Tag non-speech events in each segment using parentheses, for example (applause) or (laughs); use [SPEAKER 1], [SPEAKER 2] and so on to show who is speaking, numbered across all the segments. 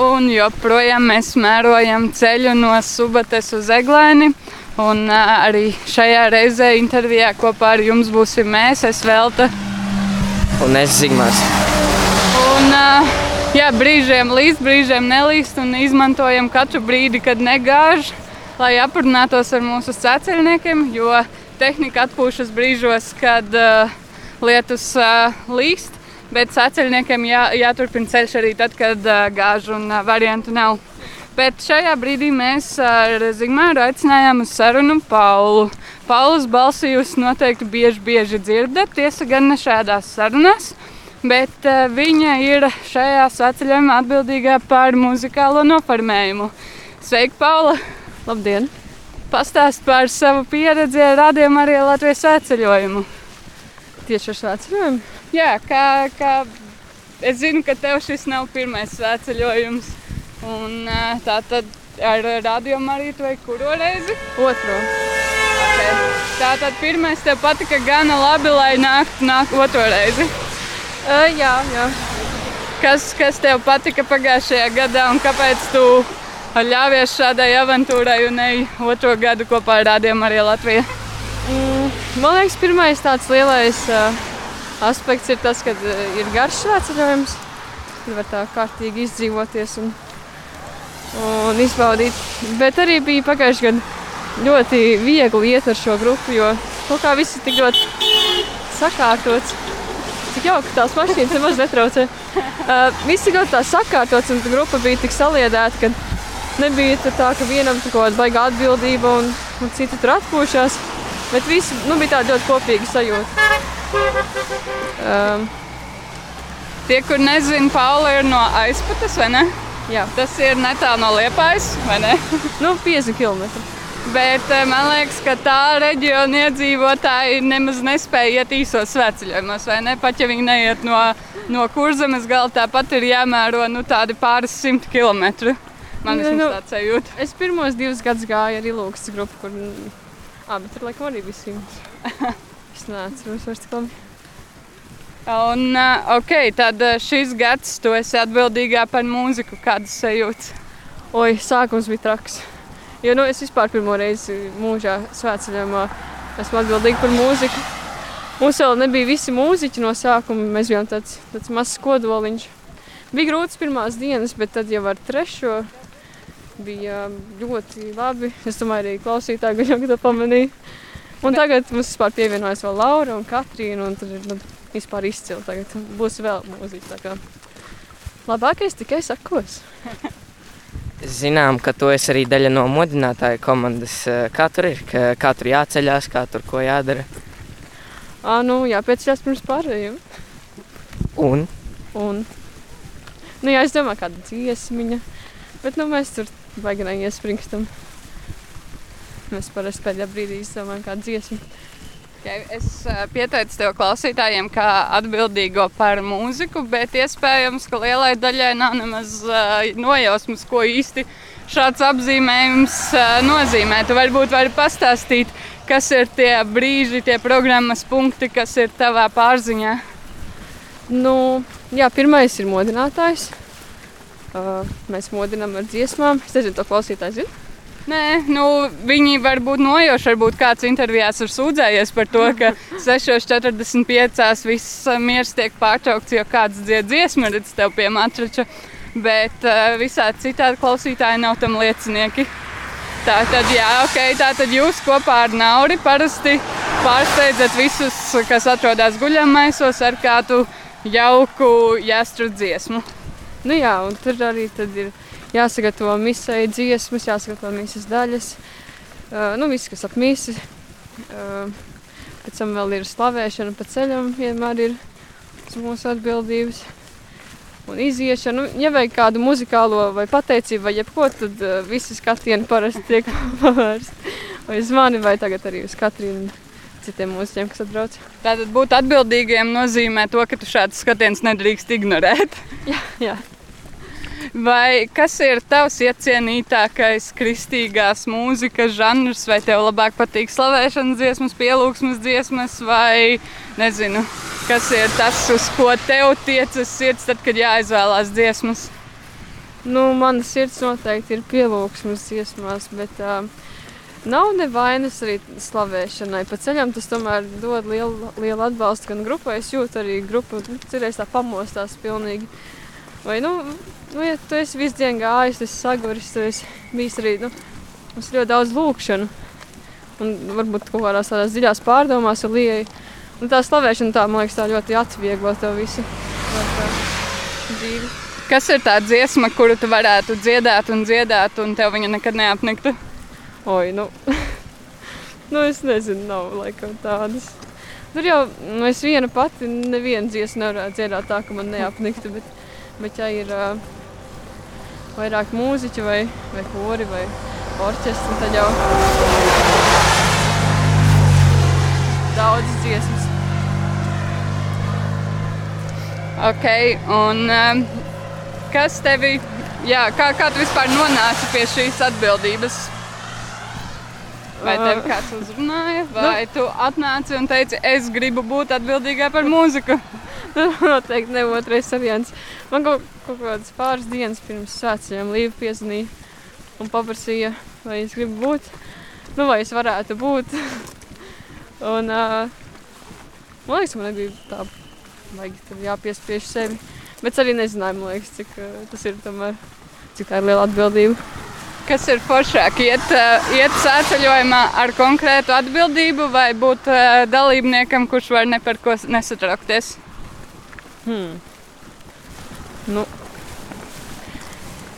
[SPEAKER 1] un joprojām mēs mērojam ceļu no Subates uz Eglēni. Un arī šajā reizē intervijā kopā ar jums būsim mēs, es Velta.
[SPEAKER 2] Un es Zigmārs.
[SPEAKER 1] Un, jā, brīžiem līst, brīžiem nelīst un izmantojam katru brīdi, kad negāž, lai aprunātos ar mūsu sēceļniekiem, jo tehnika atpūšas brīžos, kad uh, lietus uh, līst. Bet sēceļniekiem jā, jāturpina ceļš arī tad, kad uh, gāž un uh, variantu nav. Bet šajā brīdī mēs ar Zigmāru aicinājām uz sarunu Paulu. Paulus balsi jūs noteikti bieži, bieži dzirdat, tiesa gan ne šādās sarunās, bet uh, viņa ir šajā svētceļojumā atbildīgā par muzikālo noformējumu. Sveika, Paula!
[SPEAKER 3] Labdien!
[SPEAKER 1] Pastāst par savu pieredzi ar rādījumu arī Latvijas svētceļojumu.
[SPEAKER 3] Tieši ar svētceļojumu?
[SPEAKER 1] Jā, kā, kā es zinu, ka tev šis nav pirmais svētceļojums. Un, tā tad ar rādījumu arī tu veiki kuru reizi?
[SPEAKER 3] Otro.
[SPEAKER 1] Okay. Tā tad pirmais tev patika gana labi, lai nāktu nāk otro reizi.
[SPEAKER 3] Uh, jā, jā.
[SPEAKER 1] Kas, kas tev patika pagājušajā gadā un kāpēc tu ļāvies šādai avantūrai un ej otro gadu kopā ar rādījumu arī Latviju?
[SPEAKER 3] Mm, man liekas, pirmais tāds lielais uh, aspekts ir tas, ka uh, ir garš svētceļojums. Tur var tā kārtīgi izdzīvoties un, un izbaudīt. Bet arī bija pagājušajā gadā ļoti viegli iet ar šo grupu, jo kaut kā viss ir tik ļoti sakārtots. Cik jauki tās mašīnas nemaz netraucē. Uh, (laughs) viss ir ļoti sakārtots un grupa bija tik saliedēta, ka nebija tā, ka vienam kaut kāda baigā atbildība un, un citi tur atpūšas. Bet visi nu, bija tāda ļoti kopīga sajūta.
[SPEAKER 1] Um, Tie, kur nezina, Paula ir no aizputes, vai ne?
[SPEAKER 3] Jā.
[SPEAKER 1] Tas ir netālu no Liepājas, vai ne? (laughs)
[SPEAKER 3] nu, 50 km.
[SPEAKER 1] Bet man liekas, ka tā reģiona iedzīvotāji nemaz nespēja iet īsos svētceļojumos, vai ne? Pat ja viņi neiet no, no kurzemes gala, tāpat ir jāmēro nu, tādi pāris simt kilometri. Man ir nu, tāds sajūta.
[SPEAKER 3] Es pirmos divus gadus gāju arī Lūkstas grupu, kur ah, bet tur laikam arī bija simts. (laughs) es neatceros vairs tik labi.
[SPEAKER 1] Un, ok, tad šis gads tu esi atbildīgā par mūziku. Kādas sajūtas?
[SPEAKER 3] Oi, sākums bija traks. Jo nu, es vispār pirmo reizi mūžā svētceļojumā esmu atbildīga par mūziku. Mums vēl nebija visi mūziķi no sākuma. Mēs bijām tāds, tāds mazs kodoliņš. Bija grūts pirmās dienas, bet tad jau ar trešo bija ļoti labi. Es domāju, arī klausītāji gan jau to pamanīja. Un tagad mums vispār pievienojas vēl Laura un Katrīna. Un tad ir nu, vispār izcili. Tagad būs vēl mūziķa. Labākais tikai sakos. (laughs)
[SPEAKER 2] Zinām, ka tu esi arī daļa no modinātāja komandas. Kā tur ir? Kā tur jāceļās, kā tur ko jādara?
[SPEAKER 3] À, nu, jāpieceļās pirms pārējiem.
[SPEAKER 2] Un?
[SPEAKER 3] Un? Nu, jā, es domāju, kāda dziesmiņa. Bet nu, mēs tur baigi neiespringstam. Mēs parasti pēdējā brīdī izdomājam kādu dziesmu.
[SPEAKER 1] Ja, es pieteicu tev klausītājiem, kā atbildīgo par mūziku, bet iespējams, ka lielai daļai nav nemaz nojausmas, ko īsti šāds apzīmējums nozīmē. Tu varbūt vari pastāstīt, kas ir tie brīži, tie programmas punkti, kas ir tavā pārziņā.
[SPEAKER 3] Nu, jā, pirmais ir modinātājs. Uh, mēs modinām ar dziesmām. Es nezinu, to klausītāji zina.
[SPEAKER 1] Nē, nu, viņi var būt nojoši. Varbūt kāds intervijās ir sūdzējies par to, ka (laughs) 6.45. viss miers tiek pārtraukts, jo kāds dzied dziesmu, redz tev pie matrača. Bet uh, visādi citādi klausītāji nav tam liecinieki. Tā tad, jā, ok, tā tad jūs kopā ar Nauri parasti pārsteidzat visus, kas atrodas guļamaisos ar kādu jauku jāstru dziesmu.
[SPEAKER 3] Nu jā, un tur arī ir jāsagatavo misai dziesmas, jāsagatavo misas daļas. Uh, nu, viss, kas ap misi. Uh, pēc tam vēl ir slavēšana pa ceļam, vienmēr ir mūsu atbildības. Un iziešana, nu, ja vajag kādu muzikālo vai pateicību vai jebko, tad uh, visi skatieni parasti tiek (laughs) pavērsti. Vai uz mani, vai tagad arī uz Katrīnu citiem mūziķiem, kas atbrauc.
[SPEAKER 1] Tātad būt atbildīgiem nozīmē to, ka tu šādus skatienus nedrīkst ignorēt.
[SPEAKER 3] jā, jā.
[SPEAKER 1] Vai kas ir tavs iecienītākais kristīgās mūzikas žanrs? Vai tev labāk patīk slavēšanas dziesmas, pielūgsmes dziesmas, vai nezinu, kas ir tas, uz ko tev tiecas sirds, tad, kad jāizvēlās dziesmas?
[SPEAKER 3] Nu, mana sirds noteikti ir pielūgsmes dziesmās, bet uh, nav nevainas arī slavēšanai. Pa ceļam tas tomēr dod lielu, lielu atbalstu gan grupai. Es jūtu arī grupu, nu, cerēs tā pamostās pilnīgi. Vai, nu, nu, ja tu esi visu dienu gājis, tas saguris, tu esi bijis arī, nu, mums ļoti daudz lūkšanu. Un varbūt kaut kādās tādās dziļās pārdomās ar lieju. Un tā slavēšana tā, man liekas, tā ļoti atvieglo to visu. Dzīvi.
[SPEAKER 1] Kas ir tā dziesma, kuru tu varētu dziedāt un dziedāt, un tev viņa nekad neapniktu?
[SPEAKER 3] Oi, nu, (laughs) nu es nezinu, nav laikam tādas. Tur jau nu, es viena pati nevienu dziesmu nevarētu dziedāt tā, ka man neapniktu, bet, bet ja ir uh, vairāk mūziķi vai, vai kori vai orķestri, tad jau daudzas dziesmas.
[SPEAKER 1] Ok, un um, kas tevi, jā, kā, kā tu vispār nonāci pie šīs atbildības? Vai tev kāds uzrunāja, vai tu atnāci un teici, es gribu būt atbildīgai par mūziku? (laughs)
[SPEAKER 3] Noteikti ne otrais variants. Man kaut, kaut kādas pāris dienas pirms svētceļiem Līva piezvanīja un paprasīja, vai es gribu būt, nu vai es varētu būt. (laughs) un, uh, man liekas, man nebija tā vajag jāpiespiež sevi. Bet es arī nezināju, liekas, cik uh, tas ir tomēr, cik tā ir liela atbildība.
[SPEAKER 1] Kas ir foršāk? Iet, uh, iet sēceļojumā ar konkrētu atbildību vai būt uh, dalībniekam, kurš var ne par ko nesatraukties?
[SPEAKER 3] Hmm. Nu.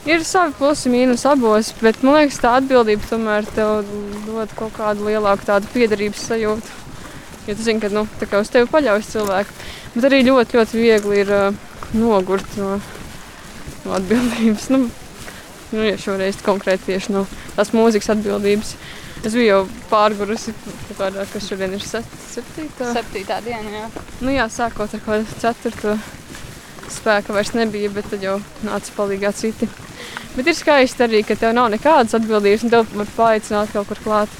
[SPEAKER 3] Ir savi plusi, mīnus abos, bet man liekas, tā atbildība tomēr dod kaut kādu lielāku tādu piederības sajūtu. Jo tu zini, ka nu, uz tevi paļaujas cilvēki. Bet arī ļoti, ļoti viegli ir uh, nogurt no, no atbildības. Nu, nu, ja šoreiz konkrēti tieši no tās mūzikas atbildības. Es biju jau pārgurusi kaut kādā, kas šodien ir set, septītā.
[SPEAKER 1] Septītā diena, jā.
[SPEAKER 3] Nu jā, sākot ar kaut kādu ceturto spēka vairs nebija, bet tad jau nāca palīgā citi. Bet ir skaisti arī, ka tev nav nekādas atbildības, un tev var paaicināt kaut kur klāt.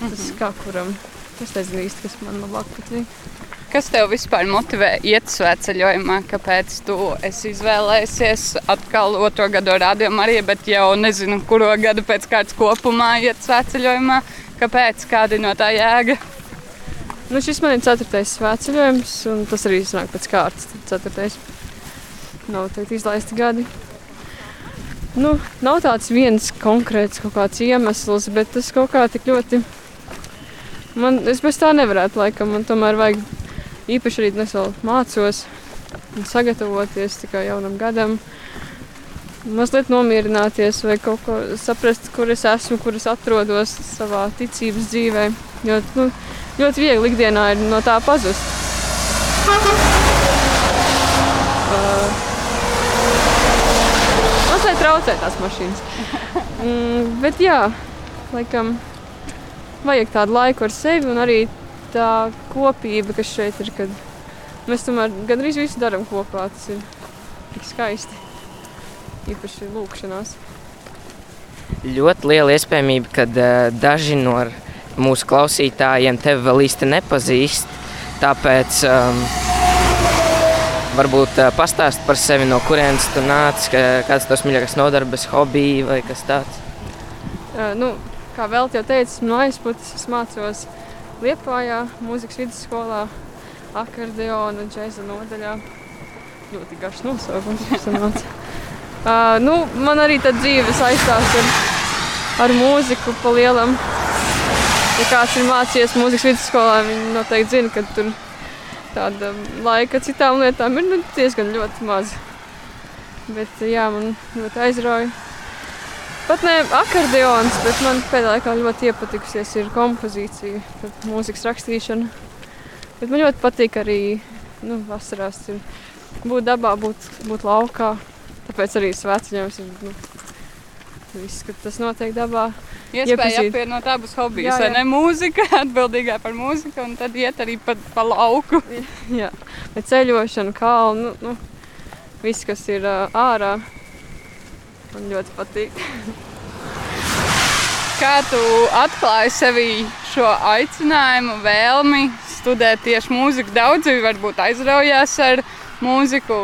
[SPEAKER 3] Tas kā kuram. Es nezinu īsti, kas man labāk patīk.
[SPEAKER 1] Kas tev vispār motivē iet svētceļojumā? Kāpēc tu esi izvēlējies atkal otro gadu rādījumu arī, bet jau nezinu, kuro gadu pēc kārtas kopumā iet svētceļojumā? Kāpēc? Kāda ir no tā jēga?
[SPEAKER 3] Nu, šis man ir ceturtais svētceļojums, un tas arī sanāk pēc kārtas. Ceturtais. Nav teikt izlaisti gadi. Nu, nav tāds viens konkrēts kaut kāds iemesls, bet tas kaut kā tik ļoti. Man, es bez tā nevarētu, laikam, man tomēr vajag īpaši arī es vēl mācos un sagatavoties tikai jaunam gadam. Mazliet nomierināties vai kaut ko saprast, kur es esmu, kur es atrodos savā ticības dzīvē. Jo nu, ļoti viegli ikdienā ir no tā pazust. Uh, Mazliet traucē tās mašīnas. Mm, bet jā, laikam, vajag tādu laiku ar sevi un arī tā kopība, kas šeit ir. Kad mēs tomēr gandrīz visu darām kopā. Tas ir tik skaisti. Īpaši lūkšanās.
[SPEAKER 2] Ļoti liela iespējamība, ka uh, daži no mūsu klausītājiem tevi vēl īsti nepazīst. Tāpēc um, varbūt uh, pastāst par sevi, no kurienes tu nāc, ka, kāds ir tavs mīļākais nodarbes, hobijs vai kas tāds.
[SPEAKER 3] Uh, nu, kā vēl te teicu, no aizputes es mācos Liepājā, mūzikas vidusskolā, akordeona un džēza nodaļā. Ļoti garš nosaukums. uh, (laughs) nu, man arī tā dzīve saistās ar, ar mūziku pa lielam. Ja kāds ir mācījies mūzikas vidusskolā, viņi noteikti zina, ka tur tāda laika citām lietām ir nu, diezgan ļoti maz. Bet jā, man ļoti aizrauja. Pat ne akordeons, bet man pēdējā laikā ļoti iepatikusies ir kompozīcija, mūzikas rakstīšana. Bet man ļoti patīk arī nu, vasarās ir būt dabā, būt, būt laukā. Tāpēc arī svētceļojums ir nu, viss, ka tas notiek dabā.
[SPEAKER 1] Iespēja apvienot abus hobijus,
[SPEAKER 3] Jā,
[SPEAKER 1] vai
[SPEAKER 3] jā.
[SPEAKER 1] ne? Mūzika, (laughs) atbildīgā par mūziku, un tad iet arī pa, pa lauku. (laughs)
[SPEAKER 3] Jā, bet ceļošana, kalnu, nu, nu, viss, kas ir uh, ārā, man ļoti patīk.
[SPEAKER 1] Kā tu atklāji sevī šo aicinājumu, vēlmi studēt tieši mūziku? Daudzi varbūt aizraujās ar mūziku,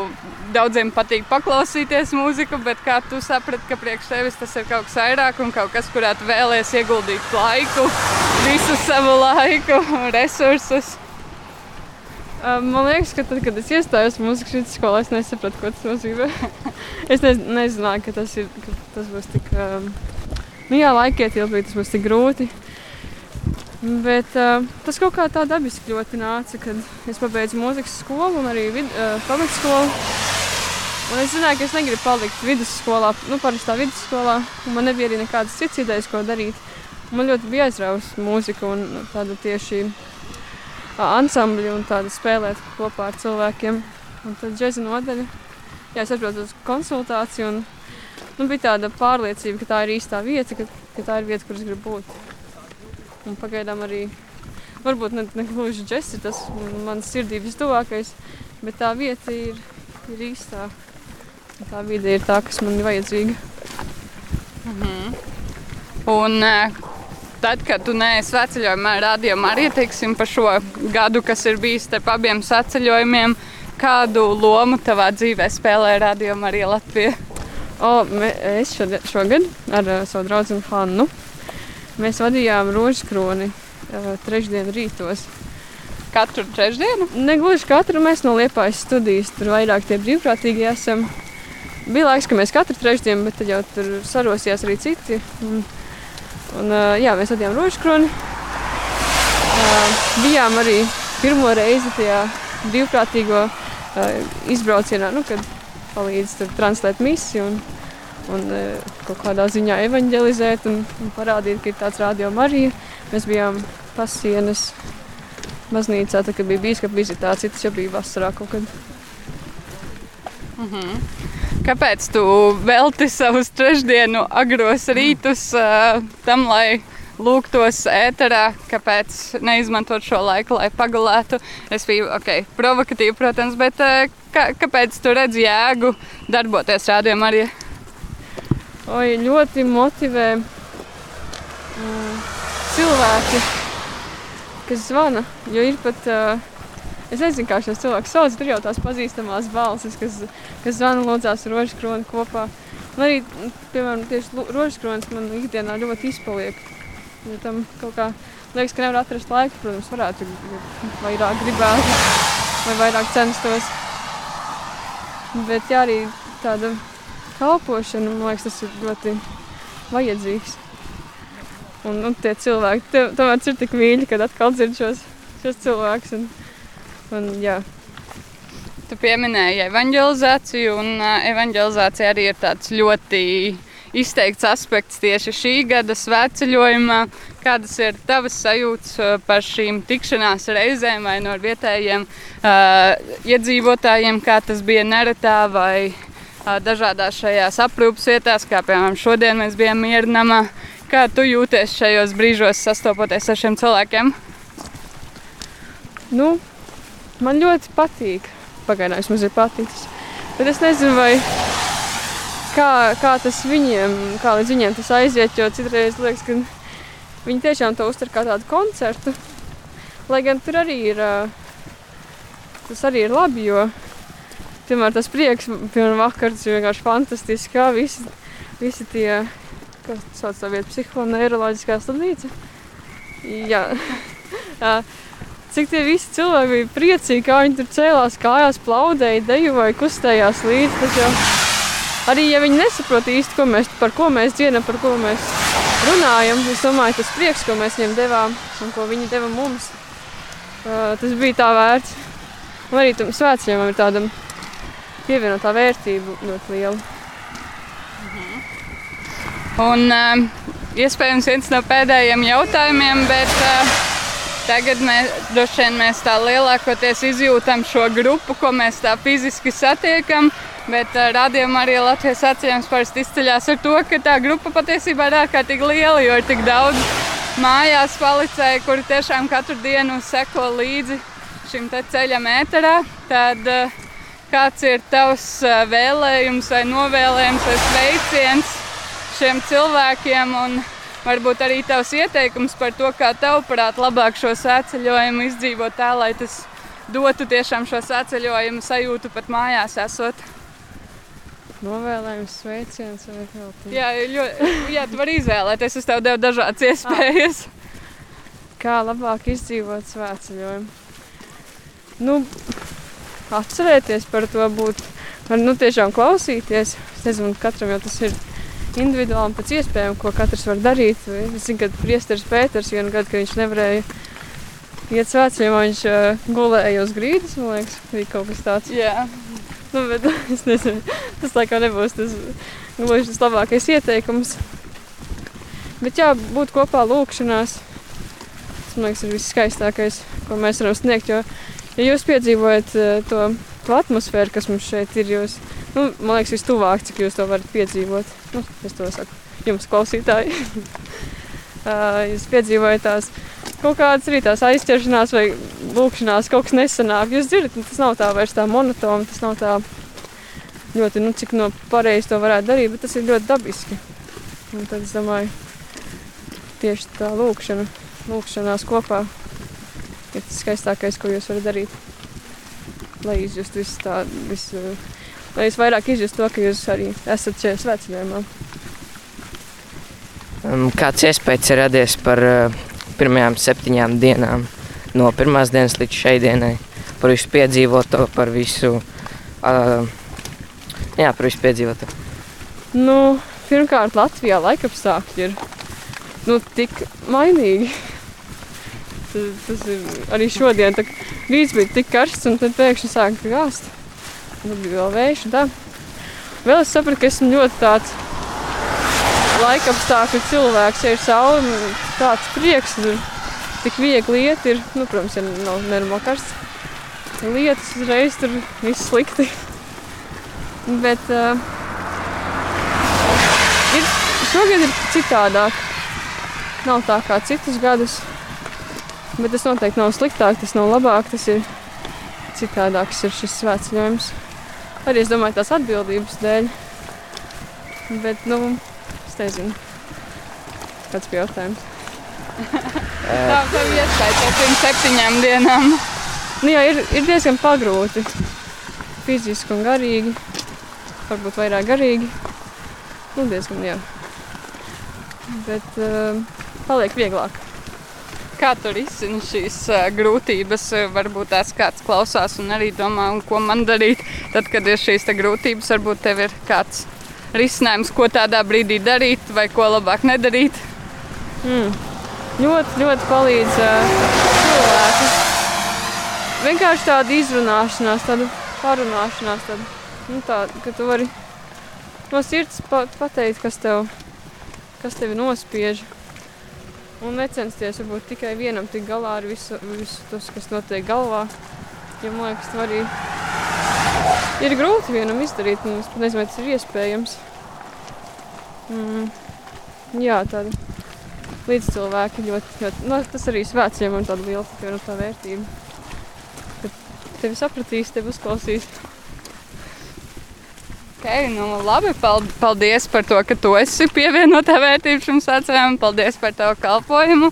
[SPEAKER 1] daudziem patīk paklausīties mūziku, bet kā tu saprati, ka priekš tevis tas ir kaut kas vairāk un kaut kas, kurā tu vēlēsies ieguldīt laiku, visu savu laiku, (laughs) resursus?
[SPEAKER 3] Man liekas, ka tad, kad es iestājos mūzikas vidusskolā, es nesapratu, ko tas nozīmē. (laughs) es ne, nezināju, ka tas, ir, ka tas būs tik, nu jā, laikietilpīgi, tas būs tik grūti. Bet uh, tas kaut kā tā dabiski ļoti nāca, kad es pabeidzu mūzikas skolu un arī vid, uh, pamatskolu. Un es zināju, ka es negribu palikt vidusskolā, nu, parastā vidusskolā. Man nebija arī nekādas citas idejas, ko darīt. Man ļoti bija aizraujusi mūzika un tāda tieši ansambļi un tāda spēlēt kopā ar cilvēkiem. Un tad džēza nodaļa. Jā, es atbraucu uz konsultāciju un nu, bija tāda pārliecība, ka tā ir īstā vieta, ka, ka tā ir vieta, kur es gribu būt. Un pagaidām arī, varbūt ne, ne gluži ir tas mans sirdī vistuvākais, bet tā vieta ir, ir īstā. Tā vide ir tā, kas man ir vajadzīga.
[SPEAKER 1] Mhm. Un tad, kad tu neesi sveceļojumā, rādījumā arī teiksim, par šo gadu, kas ir bijis starp abiem sveceļojumiem, kādu lomu tavā dzīvē spēlē rādījumā arī Latvija?
[SPEAKER 3] O, es šogad ar uh, savu draugu Hannu mēs vadījām rožu kroni uh, trešdienu rītos.
[SPEAKER 1] Katru trešdienu?
[SPEAKER 3] Negluži katru mēs no Liepājas studijas, tur vairāk tie brīvprātīgi esam. Bija laiks, ka mēs katru trešdienu, bet tad jau tur sarosījās arī citi. Un, Un, jā, mēs vadījām rožkroni. Bijām arī pirmo reizi tajā brīvprātīgo izbraucienā, nu, kad palīdz tur translēt misiju un, un kaut kādā ziņā evanģelizēt un, un parādīt, ka ir tāds radio Marija. Mēs bijām pasienas baznīcā, tad, kad bija bīskapa vizitācija, tas jau bija vasarā kaut kad.
[SPEAKER 1] Mm -hmm. Kāpēc tu velti savus trešdienu agros rītus uh, tam, lai lūgtos ēterā, kāpēc neizmantot šo laiku, lai pagulētu? Es biju ok, provokatīvi, protams, bet uh, kā, kāpēc tu redzi jēgu darboties rādījumā arī?
[SPEAKER 3] Oi, ļoti motivē uh, cilvēki, kas zvana, jo ir pat uh, Es nezinu, kā šos cilvēkus sauc. Tur jau tās pazīstamās balsis, kas, kas zvana lūdzās rožu kroni kopā. Un arī, piemēram, tieši rožu kronis man ikdienā ļoti izpaliek. Ja tam kaut kā liekas, ka nevar atrast laiku, protams, varētu vairāk gribēt vai vairāk censtos. Bet jā, arī tāda kalpošana, man liekas, tas ir ļoti vajadzīgs. Un, un tie cilvēki tomēr ir tik mīļi, kad atkal dzird šos, šos cilvēkus. Un, Un, jā.
[SPEAKER 1] tu pieminēji evanģelizāciju, un evanģelizācija arī ir tāds ļoti izteikts aspekts tieši šī gada svētceļojumā. Kādas ir tavas sajūtas par šīm tikšanās reizēm vai no vietējiem uh, iedzīvotājiem, kā tas bija neretā vai uh, dažādās šajās aprūpas vietās, kā piemēram šodien mēs bijām mierinamā. Kā tu jūties šajos brīžos sastopoties ar šiem cilvēkiem?
[SPEAKER 3] Nu, Man ļoti patīk. Pagaidām mums ir paticis. Bet es nezinu, vai kā, kā tas viņiem, kā līdz viņiem tas aiziet. Jo citreiz liekas, ka viņi tiešām to uztver kā tādu koncertu. Lai gan tur arī ir, tas arī ir labi, jo tomēr tas prieks, piemēram, vakar tas ir vienkārši fantastiski, kā visi, visi tie, kas sauc tā vieta, psihoneiroloģiskā slimnīca. Jā. (laughs) Cik tie visi cilvēki bija priecīgi, kā viņi tur cēlās kājās, plaudēja, dejoja, kustējās līdzi. Jau arī, ja viņi nesaprot īsti, ko mēs, par ko mēs dziedam, par ko mēs runājam, es domāju, tas prieks, ko mēs viņiem devām un ko viņi deva mums, tas bija tā vērts. Un arī tam svētceļam ir tāda pievienotā vērtība ļoti liela.
[SPEAKER 1] Mhm. Un uh, iespējams viens no pēdējiem jautājumiem, bet uh, Tagad mēs droši vien mēs tā lielākoties izjūtam šo grupu, ko mēs tā fiziski satiekam. Bet uh, radījumā arī Latvijas atceļams parasti izceļas ar to, ka tā grupa patiesībā ir ārkārtīgi liela, jo ir tik daudz mājās palicēju, kuri tiešām katru dienu seko līdzi šim ceļam ēterā. Tad, uh, kāds ir tavs uh, vēlējums vai novēlējums vai sveiciens šiem cilvēkiem? Un, varbūt arī tavs ieteikums par to, kā tavuprāt labāk šo sēceļojumu izdzīvot tā, lai tas dotu tiešām šo sēceļojumu sajūtu pat mājās esot?
[SPEAKER 3] novēlējums, sveiciens vai kaut kas
[SPEAKER 1] Jā, ļoti, jā, tu vari izvēlēties. Es tev devu dažādas iespējas.
[SPEAKER 3] Kā labāk izdzīvot svētceļojumu? Nu, atcerēties par to būt, var nu tiešām klausīties. Es nezinu, katram jau tas ir individuāli un pēc iespējām, ko katrs var darīt. Es zinu, ka priesteris Pēters vienu gadu, kad viņš nevarēja iet svētceļojumā, viņš uh, gulēja uz grīdas, man liekas, bija kaut kas tāds.
[SPEAKER 1] Jā,
[SPEAKER 3] Nu, bet (laughs) es nezinu, tas laikam nebūs tas gluži tas labākais ieteikums. Bet jā, būt kopā lūkšanās. Tas, man liekas, ir viskaistākais, ko mēs varam sniegt. Jo, ja jūs piedzīvojat eh, to, to atmosfēru, kas mums šeit ir, jūs, nu, man liekas, vistuvāk, cik jūs to varat piedzīvot. Nu, es to saku jums, klausītāji. (laughs) Jūs piedzīvojat tās kaut kādas arī tās aizķeršanās vai lūkšanās, kaut kas nesanāk. Jūs dzirdat, nu, tas nav tā vairs tā monotona, tas nav tā ļoti, nu, cik no pareizi to varētu darīt, bet tas ir ļoti dabiski. Un tad es domāju, tieši tā lūkšana, lūkšanās kopā ir tas skaistākais, ko jūs varat darīt. Lai izjustu visu tā, visu, lai jūs vairāk izjustu to, ka jūs arī esat šajā svētceļojumā.
[SPEAKER 2] Um, Kāds iespējas ir radies par uh, pirmajām septiņām dienām, no pirmās dienas līdz šai dienai, par visu piedzīvoto, par visu, uh, jā, par visu piedzīvoto.
[SPEAKER 3] Nu, pirmkārt, Latvijā laikapstākļi ir nu, tik mainīgi. Tas, ir arī šodien. Tā, rīts bija tik karsts, un tad pēkšņi sāka gāzt. Tad bija vēl vējš. Tā. Vēl es sapratu, ka esmu ļoti tāds laikapstākļu cilvēks. Ja ir saule, tāds prieks, tur tik viegli iet. Ir, nu, protams, ja nav nenormāli karsts. Lietas uzreiz tur viss slikti. Bet uh, ir, šogad ir citādāk. Nav tā kā citus gadus. Bet tas noteikti nav sliktāk, tas nav labāk. Tas ir citādāks ir šis svētceļojums. Arī es domāju, tās atbildības dēļ. Bet, nu, es nezinu. Kāds bija jautājums? (laughs)
[SPEAKER 1] tā iespēja pēc pirms septiņām dienām.
[SPEAKER 3] Nu, jā, ir, ir diezgan pagrūti. Fiziski un garīgi. Varbūt vairāk garīgi. Nu, diezgan, jā. Bet uh, paliek vieglāk.
[SPEAKER 1] Kā tu risini šīs uh, grūtības? Varbūt tās kāds klausās un arī domā, un ko man darīt. Tad, kad ir šīs grūtības, varbūt tev ir kāds risinājums, ko tādā brīdī darīt, vai ko labāk nedarīt.
[SPEAKER 3] Mm. Ļoti, ļoti palīdz uh, cilvēki. Vienkārši tāda izrunāšanās, tāda parunāšanās, tāda, nu, tā, ka tu vari no sirds pa pateikt, kas tev, kas tevi nospiež. Un necensties varbūt tikai vienam tik galā ar visu, visu tas, kas notiek galvā. Jo man liekas, tas arī ir grūti vienam izdarīt, un es pat nezinu, vai tas ir iespējams. Mm. Jā, tāda līdzcilvēki ļoti, ļoti nu, tas arī svētceļiem un tāda liela pievienotā vērtība. Kad tevi sapratīs, tevi uzklausīs.
[SPEAKER 1] Okay, nu, labi, pal- paldies par to, ka tu esi pievienotā vērtība šim sacējumam. Paldies par tavu kalpošanu.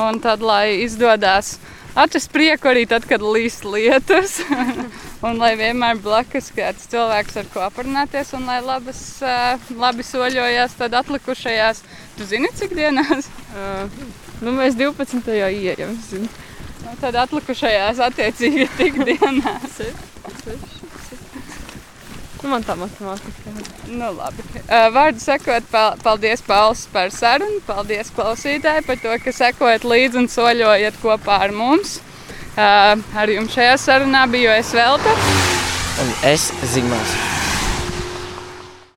[SPEAKER 1] Un tad, lai izdodas atrast prieku arī tad, kad līst lietus. (laughs) un lai vienmēr blakus kāds cilvēks ar ko aprunāties, un lai labas, ā, labi soļojās tad atlikušajās. Tu zini, cik dienās?
[SPEAKER 3] Uh, nu, mēs 12. ieejam.
[SPEAKER 1] Nu, tad atlikušajās attiecīgi tik (laughs) dienās.
[SPEAKER 3] Nu, man tā matemātika.
[SPEAKER 1] Nu, labi. Uh, Vārdu sakot, pal paldies Pauls par sarunu. Paldies klausītāji par to, ka sekojat līdzi un soļojat kopā ar mums. Uh, ar jums šajā sarunā biju es Velta.
[SPEAKER 2] Un es Zigmārs.